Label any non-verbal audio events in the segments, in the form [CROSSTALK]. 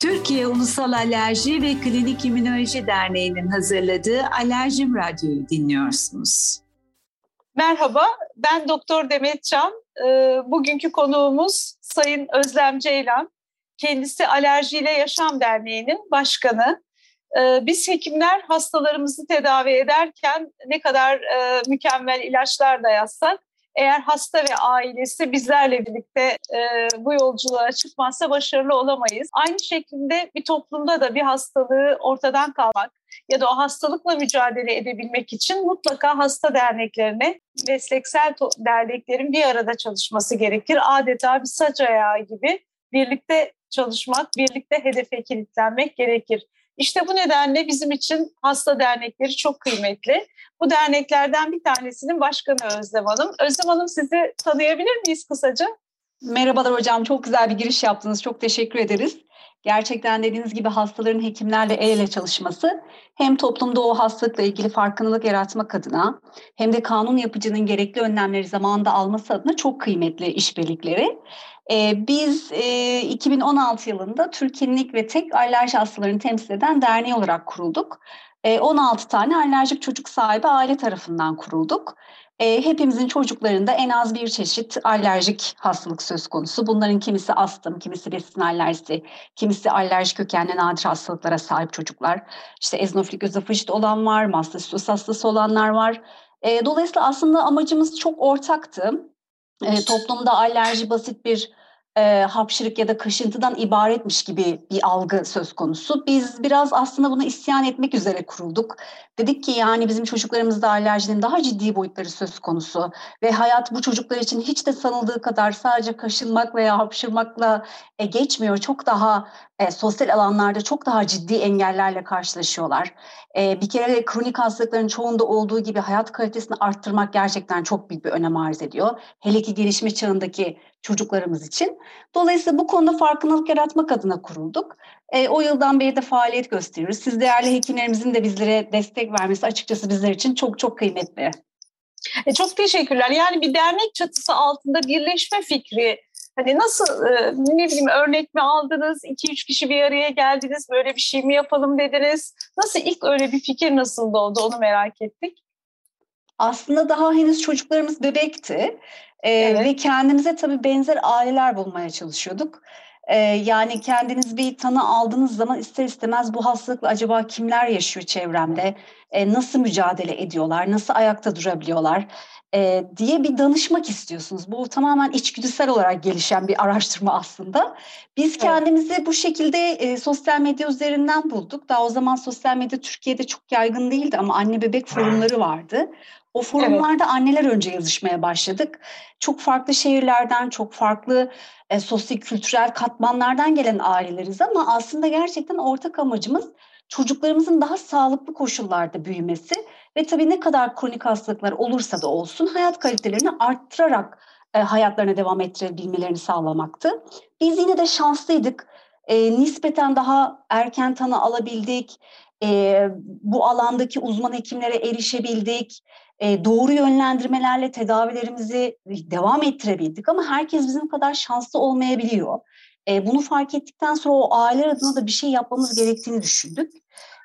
Türkiye Ulusal Alerji ve Klinik İmmünoloji Derneği'nin hazırladığı Alerjim Radyo'yu dinliyorsunuz. Merhaba, ben Doktor Demet Can. Ee, bugünkü konuğumuz Sayın Özlem Ceylan. Kendisi Alerjiyle Yaşam Derneği'nin başkanı. Ee, biz hekimler hastalarımızı tedavi ederken ne kadar e, mükemmel ilaçlar da yazsak eğer hasta ve ailesi bizlerle birlikte e, bu yolculuğa çıkmazsa başarılı olamayız. Aynı şekilde bir toplumda da bir hastalığı ortadan kalmak ya da o hastalıkla mücadele edebilmek için mutlaka hasta derneklerine, mesleksel derneklerin bir arada çalışması gerekir. Adeta bir saç ayağı gibi birlikte çalışmak, birlikte hedefe kilitlenmek gerekir. İşte bu nedenle bizim için hasta dernekleri çok kıymetli. Bu derneklerden bir tanesinin başkanı Özlem Hanım. Özlem Hanım sizi tanıyabilir miyiz kısaca? Merhabalar hocam, çok güzel bir giriş yaptınız. Çok teşekkür ederiz. Gerçekten dediğiniz gibi hastaların hekimlerle el ele çalışması hem toplumda o hastalıkla ilgili farkındalık yaratmak adına hem de kanun yapıcının gerekli önlemleri zamanında alması adına çok kıymetli işbirlikleri. Ee, biz e, 2016 yılında Türkiye'nin ve tek alerji hastalarını temsil eden derneği olarak kurulduk. E, 16 tane alerjik çocuk sahibi aile tarafından kurulduk. E, hepimizin çocuklarında en az bir çeşit alerjik hastalık söz konusu. Bunların kimisi astım, kimisi besin alerjisi, kimisi alerjik kökenli nadir hastalıklara sahip çocuklar. İşte eznofilik özofajit olan var, mastocytosis hastası olanlar var. E, dolayısıyla aslında amacımız çok ortaktı. E, toplumda alerji basit bir e, hapşırık ya da kaşıntıdan ibaretmiş gibi bir algı söz konusu. Biz biraz aslında buna isyan etmek üzere kurulduk. Dedik ki yani bizim çocuklarımızda alerjinin daha ciddi boyutları söz konusu ve hayat bu çocuklar için hiç de sanıldığı kadar sadece kaşınmak veya hapşırmakla e, geçmiyor. Çok daha e, sosyal alanlarda çok daha ciddi engellerle karşılaşıyorlar. E, bir kere kronik hastalıkların çoğunda olduğu gibi hayat kalitesini arttırmak gerçekten çok büyük bir önem arz ediyor. Hele ki gelişme çağındaki çocuklarımız için. Dolayısıyla bu konuda farkındalık yaratmak adına kurulduk. E, o yıldan beri de faaliyet gösteriyoruz. Siz değerli hekimlerimizin de bizlere destek vermesi açıkçası bizler için çok çok kıymetli. E, çok teşekkürler. Yani bir dernek çatısı altında birleşme fikri Hani nasıl e, ne bileyim örnek mi aldınız? iki üç kişi bir araya geldiniz. Böyle bir şey mi yapalım dediniz? Nasıl ilk öyle bir fikir nasıl oldu onu merak ettik. Aslında daha henüz çocuklarımız bebekti. Ee, evet. Ve kendimize tabii benzer aileler bulmaya çalışıyorduk. Ee, yani kendiniz bir tanı aldığınız zaman ister istemez bu hastalıkla acaba kimler yaşıyor çevremde? Ee, nasıl mücadele ediyorlar? Nasıl ayakta durabiliyorlar? e, diye bir danışmak istiyorsunuz. Bu tamamen içgüdüsel olarak gelişen bir araştırma aslında. Biz kendimizi evet. bu şekilde e, sosyal medya üzerinden bulduk. Daha o zaman sosyal medya Türkiye'de çok yaygın değildi ama anne bebek forumları vardı. O forumlarda evet. anneler önce yazışmaya başladık. Çok farklı şehirlerden, çok farklı e, sosyo-kültürel katmanlardan gelen aileleriz ama aslında gerçekten ortak amacımız çocuklarımızın daha sağlıklı koşullarda büyümesi ve tabii ne kadar kronik hastalıklar olursa da olsun hayat kalitelerini arttırarak e, hayatlarına devam ettirebilmelerini sağlamaktı. Biz yine de şanslıydık. E, nispeten daha erken tanı alabildik. E, bu alandaki uzman hekimlere erişebildik. E, doğru yönlendirmelerle tedavilerimizi devam ettirebildik ama herkes bizim kadar şanslı olmayabiliyor. E, bunu fark ettikten sonra o aileler adına da bir şey yapmamız gerektiğini düşündük.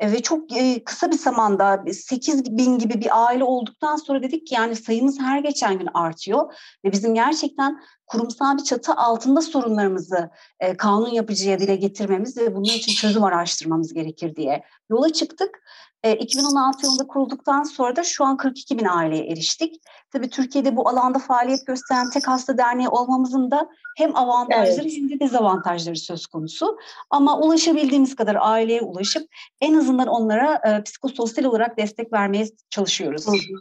E, ve çok e, kısa bir zamanda 8 bin gibi bir aile olduktan sonra dedik ki yani sayımız her geçen gün artıyor ve bizim gerçekten kurumsal bir çatı altında sorunlarımızı e, kanun yapıcıya dile getirmemiz ve bunun için çözüm araştırmamız gerekir diye yola çıktık. E, 2016 yılında kurulduktan sonra da şu an 42 bin aileye eriştik. Tabii Türkiye'de bu alanda faaliyet gösteren tek hasta derneği olmamızın da hem avantajları evet. hem de dezavantajları söz konusu. Ama ulaşabildiğimiz kadar aileye ulaşıp en azından onlara e, psikososyal olarak destek vermeye çalışıyoruz. Hı hı.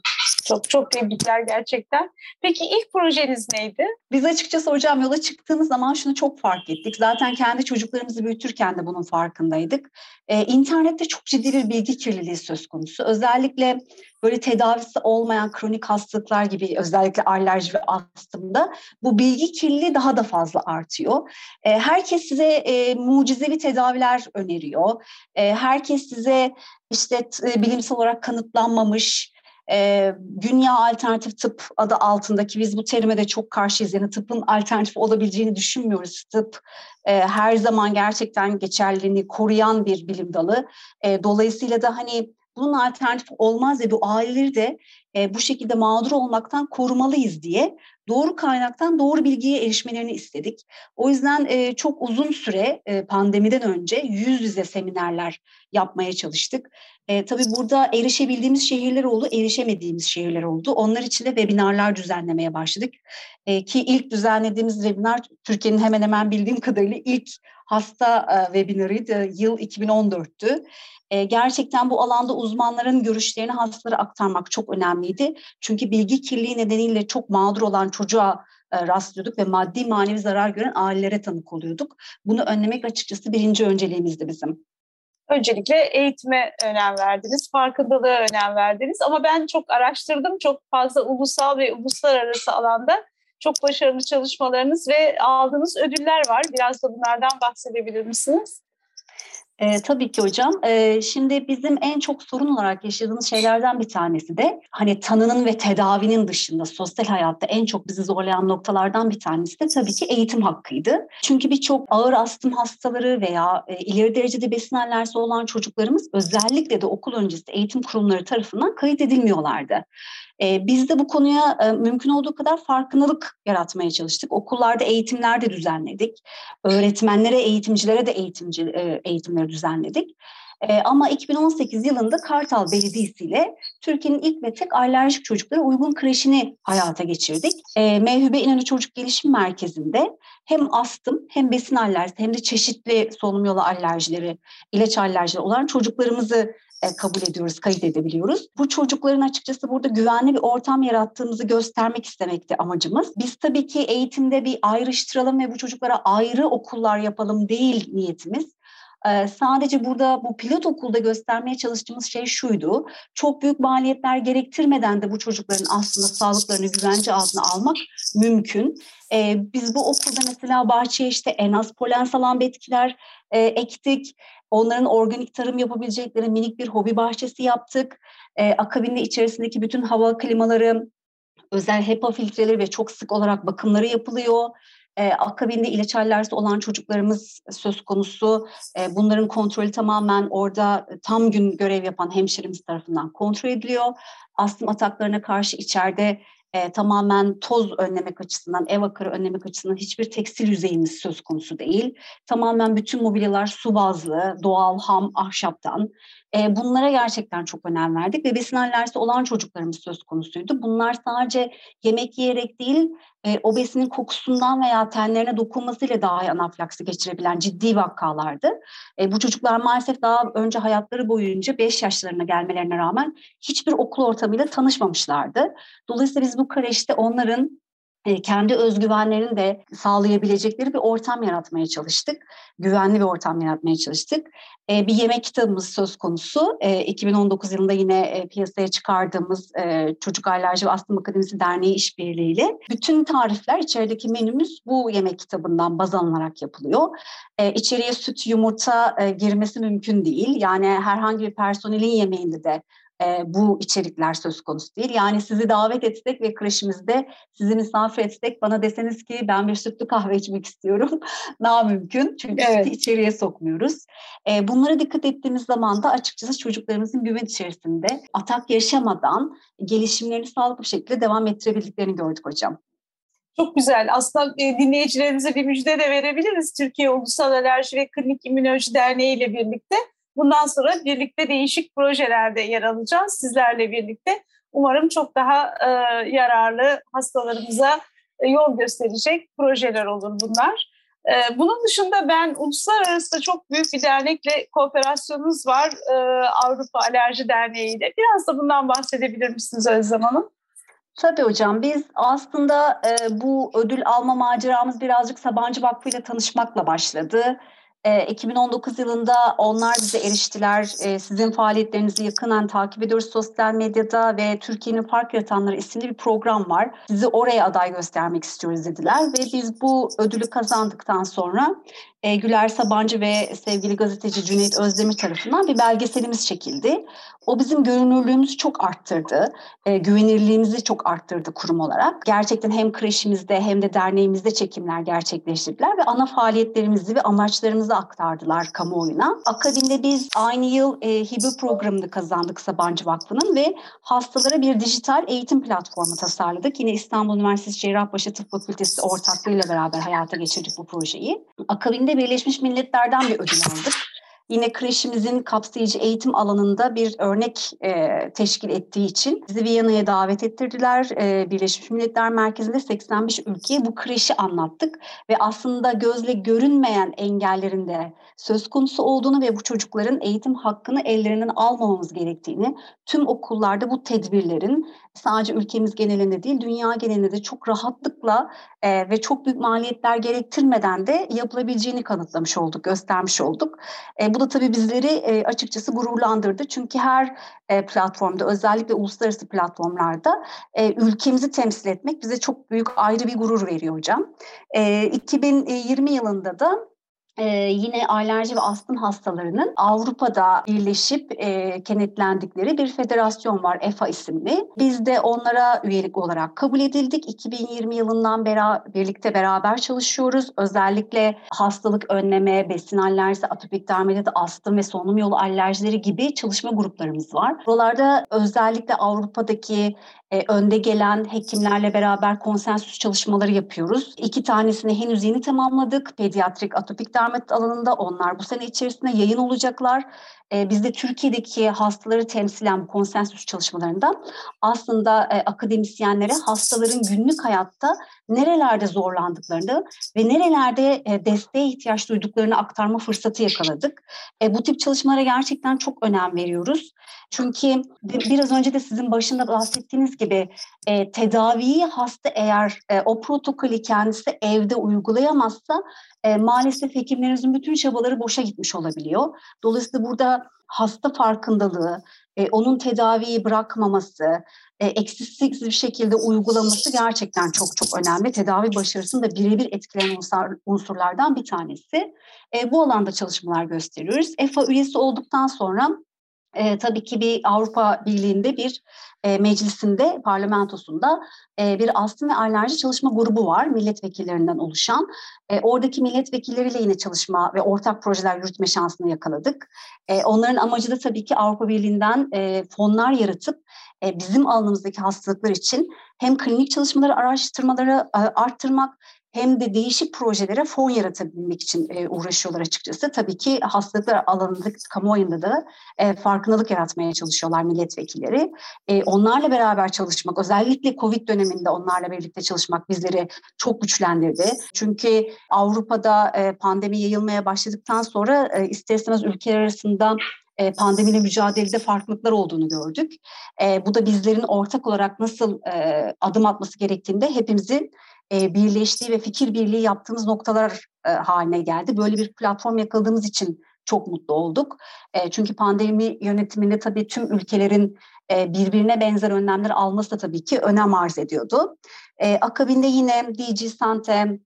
Çok çok tebrikler gerçekten. Peki ilk projeniz neydi? Biz açıkçası hocam yola çıktığımız zaman şunu çok fark ettik. Zaten kendi çocuklarımızı büyütürken de bunun farkındaydık. Ee, internette çok ciddi bir bilgi kirliliği söz konusu. Özellikle böyle tedavisi olmayan kronik hastalıklar gibi özellikle alerji ve astımda bu bilgi kirliliği daha da fazla artıyor. E, herkes size e, mucizevi tedaviler öneriyor. E, herkes size işte e, bilimsel olarak kanıtlanmamış e, dünya alternatif tıp adı altındaki biz bu terime de çok karşıyız. Yani tıbbın alternatif olabileceğini düşünmüyoruz. Tıp e, her zaman gerçekten geçerliliğini koruyan bir bilim dalı. E, dolayısıyla da hani bunun alternatif olmaz ve bu aileleri de e, bu şekilde mağdur olmaktan korumalıyız diye doğru kaynaktan doğru bilgiye erişmelerini istedik. O yüzden e, çok uzun süre e, pandemiden önce yüz yüze seminerler yapmaya çalıştık. E, tabii burada erişebildiğimiz şehirler oldu, erişemediğimiz şehirler oldu. Onlar için de webinarlar düzenlemeye başladık. E, ki ilk düzenlediğimiz webinar Türkiye'nin hemen hemen bildiğim kadarıyla ilk hasta e, webinarıydı. Yıl 2014'tü. E, gerçekten bu alanda uzmanların görüşlerini hastalara aktarmak çok önemliydi. Çünkü bilgi kirliliği nedeniyle çok mağdur olan çocuğa e, rastlıyorduk ve maddi manevi zarar gören ailelere tanık oluyorduk. Bunu önlemek açıkçası birinci önceliğimizdi bizim. Öncelikle eğitime önem verdiniz, farkındalığa önem verdiniz ama ben çok araştırdım, çok fazla ulusal ve uluslararası alanda çok başarılı çalışmalarınız ve aldığınız ödüller var. Biraz da bunlardan bahsedebilir misiniz? E, tabii ki hocam. E, şimdi bizim en çok sorun olarak yaşadığımız şeylerden bir tanesi de hani tanının ve tedavinin dışında sosyal hayatta en çok bizi zorlayan noktalardan bir tanesi de tabii ki eğitim hakkıydı. Çünkü birçok ağır astım hastaları veya e, ileri derecede besin alerjisi olan çocuklarımız özellikle de okul öncesi eğitim kurumları tarafından kayıt edilmiyorlardı. E, biz de bu konuya e, mümkün olduğu kadar farkındalık yaratmaya çalıştık. Okullarda eğitimler de düzenledik. Öğretmenlere, eğitimcilere de eğitimci, e, eğitimleri düzenledik. E, ama 2018 yılında Kartal Belediyesi ile Türkiye'nin ilk ve tek alerjik çocuklara uygun kreşini hayata geçirdik. E, Mevhübe İnönü Çocuk Gelişim Merkezi'nde hem astım hem besin alerjisi hem de çeşitli solunum yolu alerjileri, ilaç alerjileri olan çocuklarımızı e, kabul ediyoruz, kayıt edebiliyoruz. Bu çocukların açıkçası burada güvenli bir ortam yarattığımızı göstermek istemekti amacımız. Biz tabii ki eğitimde bir ayrıştıralım ve bu çocuklara ayrı okullar yapalım değil niyetimiz. Sadece burada bu pilot okulda göstermeye çalıştığımız şey şuydu. Çok büyük maliyetler gerektirmeden de bu çocukların aslında sağlıklarını güvence altına almak mümkün. Ee, biz bu okulda mesela bahçeye işte en az polen salan bitkiler e, ektik. Onların organik tarım yapabilecekleri minik bir hobi bahçesi yaptık. Ee, akabinde içerisindeki bütün hava klimaları, özel HEPA filtreleri ve çok sık olarak bakımları yapılıyor. E, akabinde ilaç alerjisi olan çocuklarımız söz konusu. E, bunların kontrolü tamamen orada tam gün görev yapan hemşiremiz tarafından kontrol ediliyor. Astım ataklarına karşı içeride e, tamamen toz önlemek açısından, ev akarı önlemek açısından hiçbir tekstil yüzeyimiz söz konusu değil. Tamamen bütün mobilyalar su bazlı, doğal, ham, ahşaptan. E, bunlara gerçekten çok önem verdik ve besin alerjisi olan çocuklarımız söz konusuydu. Bunlar sadece yemek yiyerek değil, e, o besinin kokusundan veya tenlerine dokunmasıyla dahi anafilaksi geçirebilen ciddi vakalardı. E, bu çocuklar maalesef daha önce hayatları boyunca 5 yaşlarına gelmelerine rağmen hiçbir okul ortamıyla tanışmamışlardı. Dolayısıyla biz bu kreşte onların kendi özgüvenlerini de sağlayabilecekleri bir ortam yaratmaya çalıştık. Güvenli bir ortam yaratmaya çalıştık. Bir yemek kitabımız söz konusu. 2019 yılında yine piyasaya çıkardığımız Çocuk Alerji ve Astım Akademisi Derneği işbirliğiyle bütün tarifler içerideki menümüz bu yemek kitabından baz alınarak yapılıyor. İçeriye süt, yumurta girmesi mümkün değil. Yani herhangi bir personelin yemeğinde de e, bu içerikler söz konusu değil. Yani sizi davet etsek ve kreşimizde sizi misafir etsek bana deseniz ki ben bir sütlü kahve içmek istiyorum. [LAUGHS] Daha mümkün çünkü evet. sütü içeriye sokmuyoruz. E, bunlara dikkat ettiğimiz zaman da açıkçası çocuklarımızın güven içerisinde atak yaşamadan gelişimlerini sağlıklı bir şekilde devam ettirebildiklerini gördük hocam. Çok güzel. Aslında e, dinleyicilerimize bir müjde de verebiliriz. Türkiye Ulusal Alerji ve Klinik İmmünoloji Derneği ile birlikte Bundan sonra birlikte değişik projelerde yer alacağız sizlerle birlikte. Umarım çok daha e, yararlı hastalarımıza e, yol gösterecek projeler olur bunlar. E, bunun dışında ben uluslararası çok büyük bir dernekle kooperasyonunuz var e, Avrupa Alerji Derneği ile. Biraz da bundan bahsedebilir misiniz Özlem Hanım? Tabii hocam biz aslında e, bu ödül alma maceramız birazcık Sabancı Vakfı ile tanışmakla başladı. 2019 yılında onlar bize eriştiler. Sizin faaliyetlerinizi yakından takip ediyoruz sosyal medyada ve Türkiye'nin Fark Yaratanları isimli bir program var. Sizi oraya aday göstermek istiyoruz dediler ve biz bu ödülü kazandıktan sonra e, Güler Sabancı ve sevgili gazeteci Cüneyt Özdemir tarafından bir belgeselimiz çekildi. O bizim görünürlüğümüzü çok arttırdı, e, güvenirliğimizi çok arttırdı kurum olarak. Gerçekten hem kreşimizde hem de derneğimizde çekimler gerçekleştirdiler ve ana faaliyetlerimizi ve amaçlarımızı aktardılar kamuoyuna. Akabinde biz aynı yıl e, hibe programını kazandık Sabancı Vakfı'nın ve hastalara bir dijital eğitim platformu tasarladık. Yine İstanbul Üniversitesi Cerrahpaşa Tıp Fakültesi ortaklığıyla beraber hayata geçirdik bu projeyi. Akabinde Birleşmiş Milletler'den bir ödül aldık. Yine kreşimizin kapsayıcı eğitim alanında bir örnek e, teşkil ettiği için bizi Viyana'ya davet ettirdiler. E, Birleşmiş Milletler Merkezi'nde 85 ülkeye bu kreşi anlattık ve aslında gözle görünmeyen engellerin de söz konusu olduğunu ve bu çocukların eğitim hakkını ellerinden almamamız gerektiğini, tüm okullarda bu tedbirlerin sadece ülkemiz genelinde değil dünya genelinde de çok rahatlıkla e, ve çok büyük maliyetler gerektirmeden de yapılabileceğini kanıtlamış olduk, göstermiş olduk. E, bu da tabii bizleri e, açıkçası gururlandırdı. Çünkü her e, platformda özellikle uluslararası platformlarda e, ülkemizi temsil etmek bize çok büyük ayrı bir gurur veriyor hocam. E, 2020 yılında da ee, yine alerji ve astım hastalarının Avrupa'da birleşip e, kenetlendikleri bir federasyon var EFA isimli. Biz de onlara üyelik olarak kabul edildik. 2020 yılından beri birlikte beraber çalışıyoruz. Özellikle hastalık önleme, besin alerjisi, atopik dermatitit, astım ve solunum yolu alerjileri gibi çalışma gruplarımız var. Buralarda özellikle Avrupa'daki e, önde gelen hekimlerle beraber konsensüs çalışmaları yapıyoruz. İki tanesini henüz yeni tamamladık. Pediatrik atopik dermatit alanında onlar bu sene içerisinde yayın olacaklar. E, biz de Türkiye'deki hastaları temsilen konsensüs çalışmalarında aslında e, akademisyenlere hastaların günlük hayatta nerelerde zorlandıklarını ve nerelerde e, desteğe ihtiyaç duyduklarını aktarma fırsatı yakaladık. E, bu tip çalışmalara gerçekten çok önem veriyoruz. Çünkü biraz önce de sizin başında bahsettiğiniz gibi e, tedaviyi hasta eğer e, o protokolü kendisi evde uygulayamazsa e, maalesef hekimlerimizin bütün çabaları boşa gitmiş olabiliyor. Dolayısıyla burada hasta farkındalığı, e, onun tedaviyi bırakmaması, e, eksiksiz bir şekilde uygulaması gerçekten çok çok önemli. Tedavi başarısını da birebir etkileyen unsur, unsurlardan bir tanesi. E, bu alanda çalışmalar gösteriyoruz. EFA üyesi olduktan sonra e, tabii ki bir Avrupa Birliği'nde bir e, meclisinde, parlamentosunda e, bir astım ve alerji çalışma grubu var milletvekillerinden oluşan. E, oradaki milletvekilleriyle yine çalışma ve ortak projeler yürütme şansını yakaladık. E, onların amacı da tabii ki Avrupa Birliği'nden e, fonlar yaratıp e, bizim alanımızdaki hastalıklar için hem klinik çalışmaları, araştırmaları e, arttırmak hem de değişik projelere fon yaratabilmek için e, uğraşıyorlar açıkçası. Tabii ki hastalıklar alanında, kamuoyunda da e, farkındalık yaratmaya çalışıyorlar milletvekilleri. E, onlarla beraber çalışmak, özellikle Covid döneminde onlarla birlikte çalışmak bizleri çok güçlendirdi. Çünkü Avrupa'da e, pandemi yayılmaya başladıktan sonra e, ister istemez ülkeler arasında pandemiyle mücadelede farklılıklar olduğunu gördük. Bu da bizlerin ortak olarak nasıl adım atması gerektiğinde hepimizin e, birleştiği ve fikir birliği yaptığımız noktalar e, haline geldi. Böyle bir platform yakaladığımız için çok mutlu olduk. E, çünkü pandemi yönetiminde tabii tüm ülkelerin birbirine benzer önlemler alması da tabii ki önem arz ediyordu. Akabinde yine DG Sante,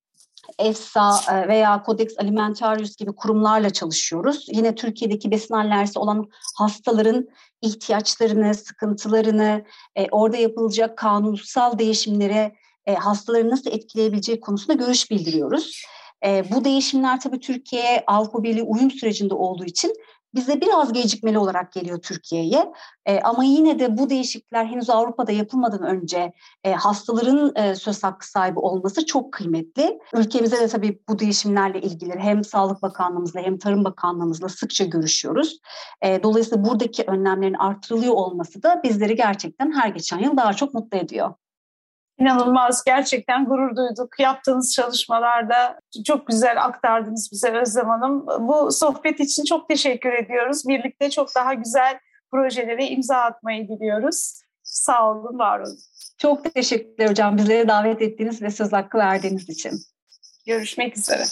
EFSA veya Codex Alimentarius gibi kurumlarla çalışıyoruz. Yine Türkiye'deki besin alerjisi olan hastaların ihtiyaçlarını, sıkıntılarını, orada yapılacak kanunsal değişimlere e, hastaları nasıl etkileyebileceği konusunda görüş bildiriyoruz. E, bu değişimler tabii Türkiye'ye Avrupa Birliği uyum sürecinde olduğu için bize biraz gecikmeli olarak geliyor Türkiye'ye. E, ama yine de bu değişiklikler henüz Avrupa'da yapılmadan önce e, hastaların e, söz hakkı sahibi olması çok kıymetli. Ülkemize de tabii bu değişimlerle ilgili hem Sağlık Bakanlığımızla hem Tarım Bakanlığımızla sıkça görüşüyoruz. E, dolayısıyla buradaki önlemlerin artırılıyor olması da bizleri gerçekten her geçen yıl daha çok mutlu ediyor. İnanılmaz, gerçekten gurur duyduk. Yaptığınız çalışmalarda çok güzel aktardınız bize Özlem Hanım. Bu sohbet için çok teşekkür ediyoruz. Birlikte çok daha güzel projelere imza atmayı diliyoruz. Sağ olun, var olun. Çok teşekkürler hocam bizlere davet ettiğiniz ve söz hakkı verdiğiniz için. Görüşmek üzere.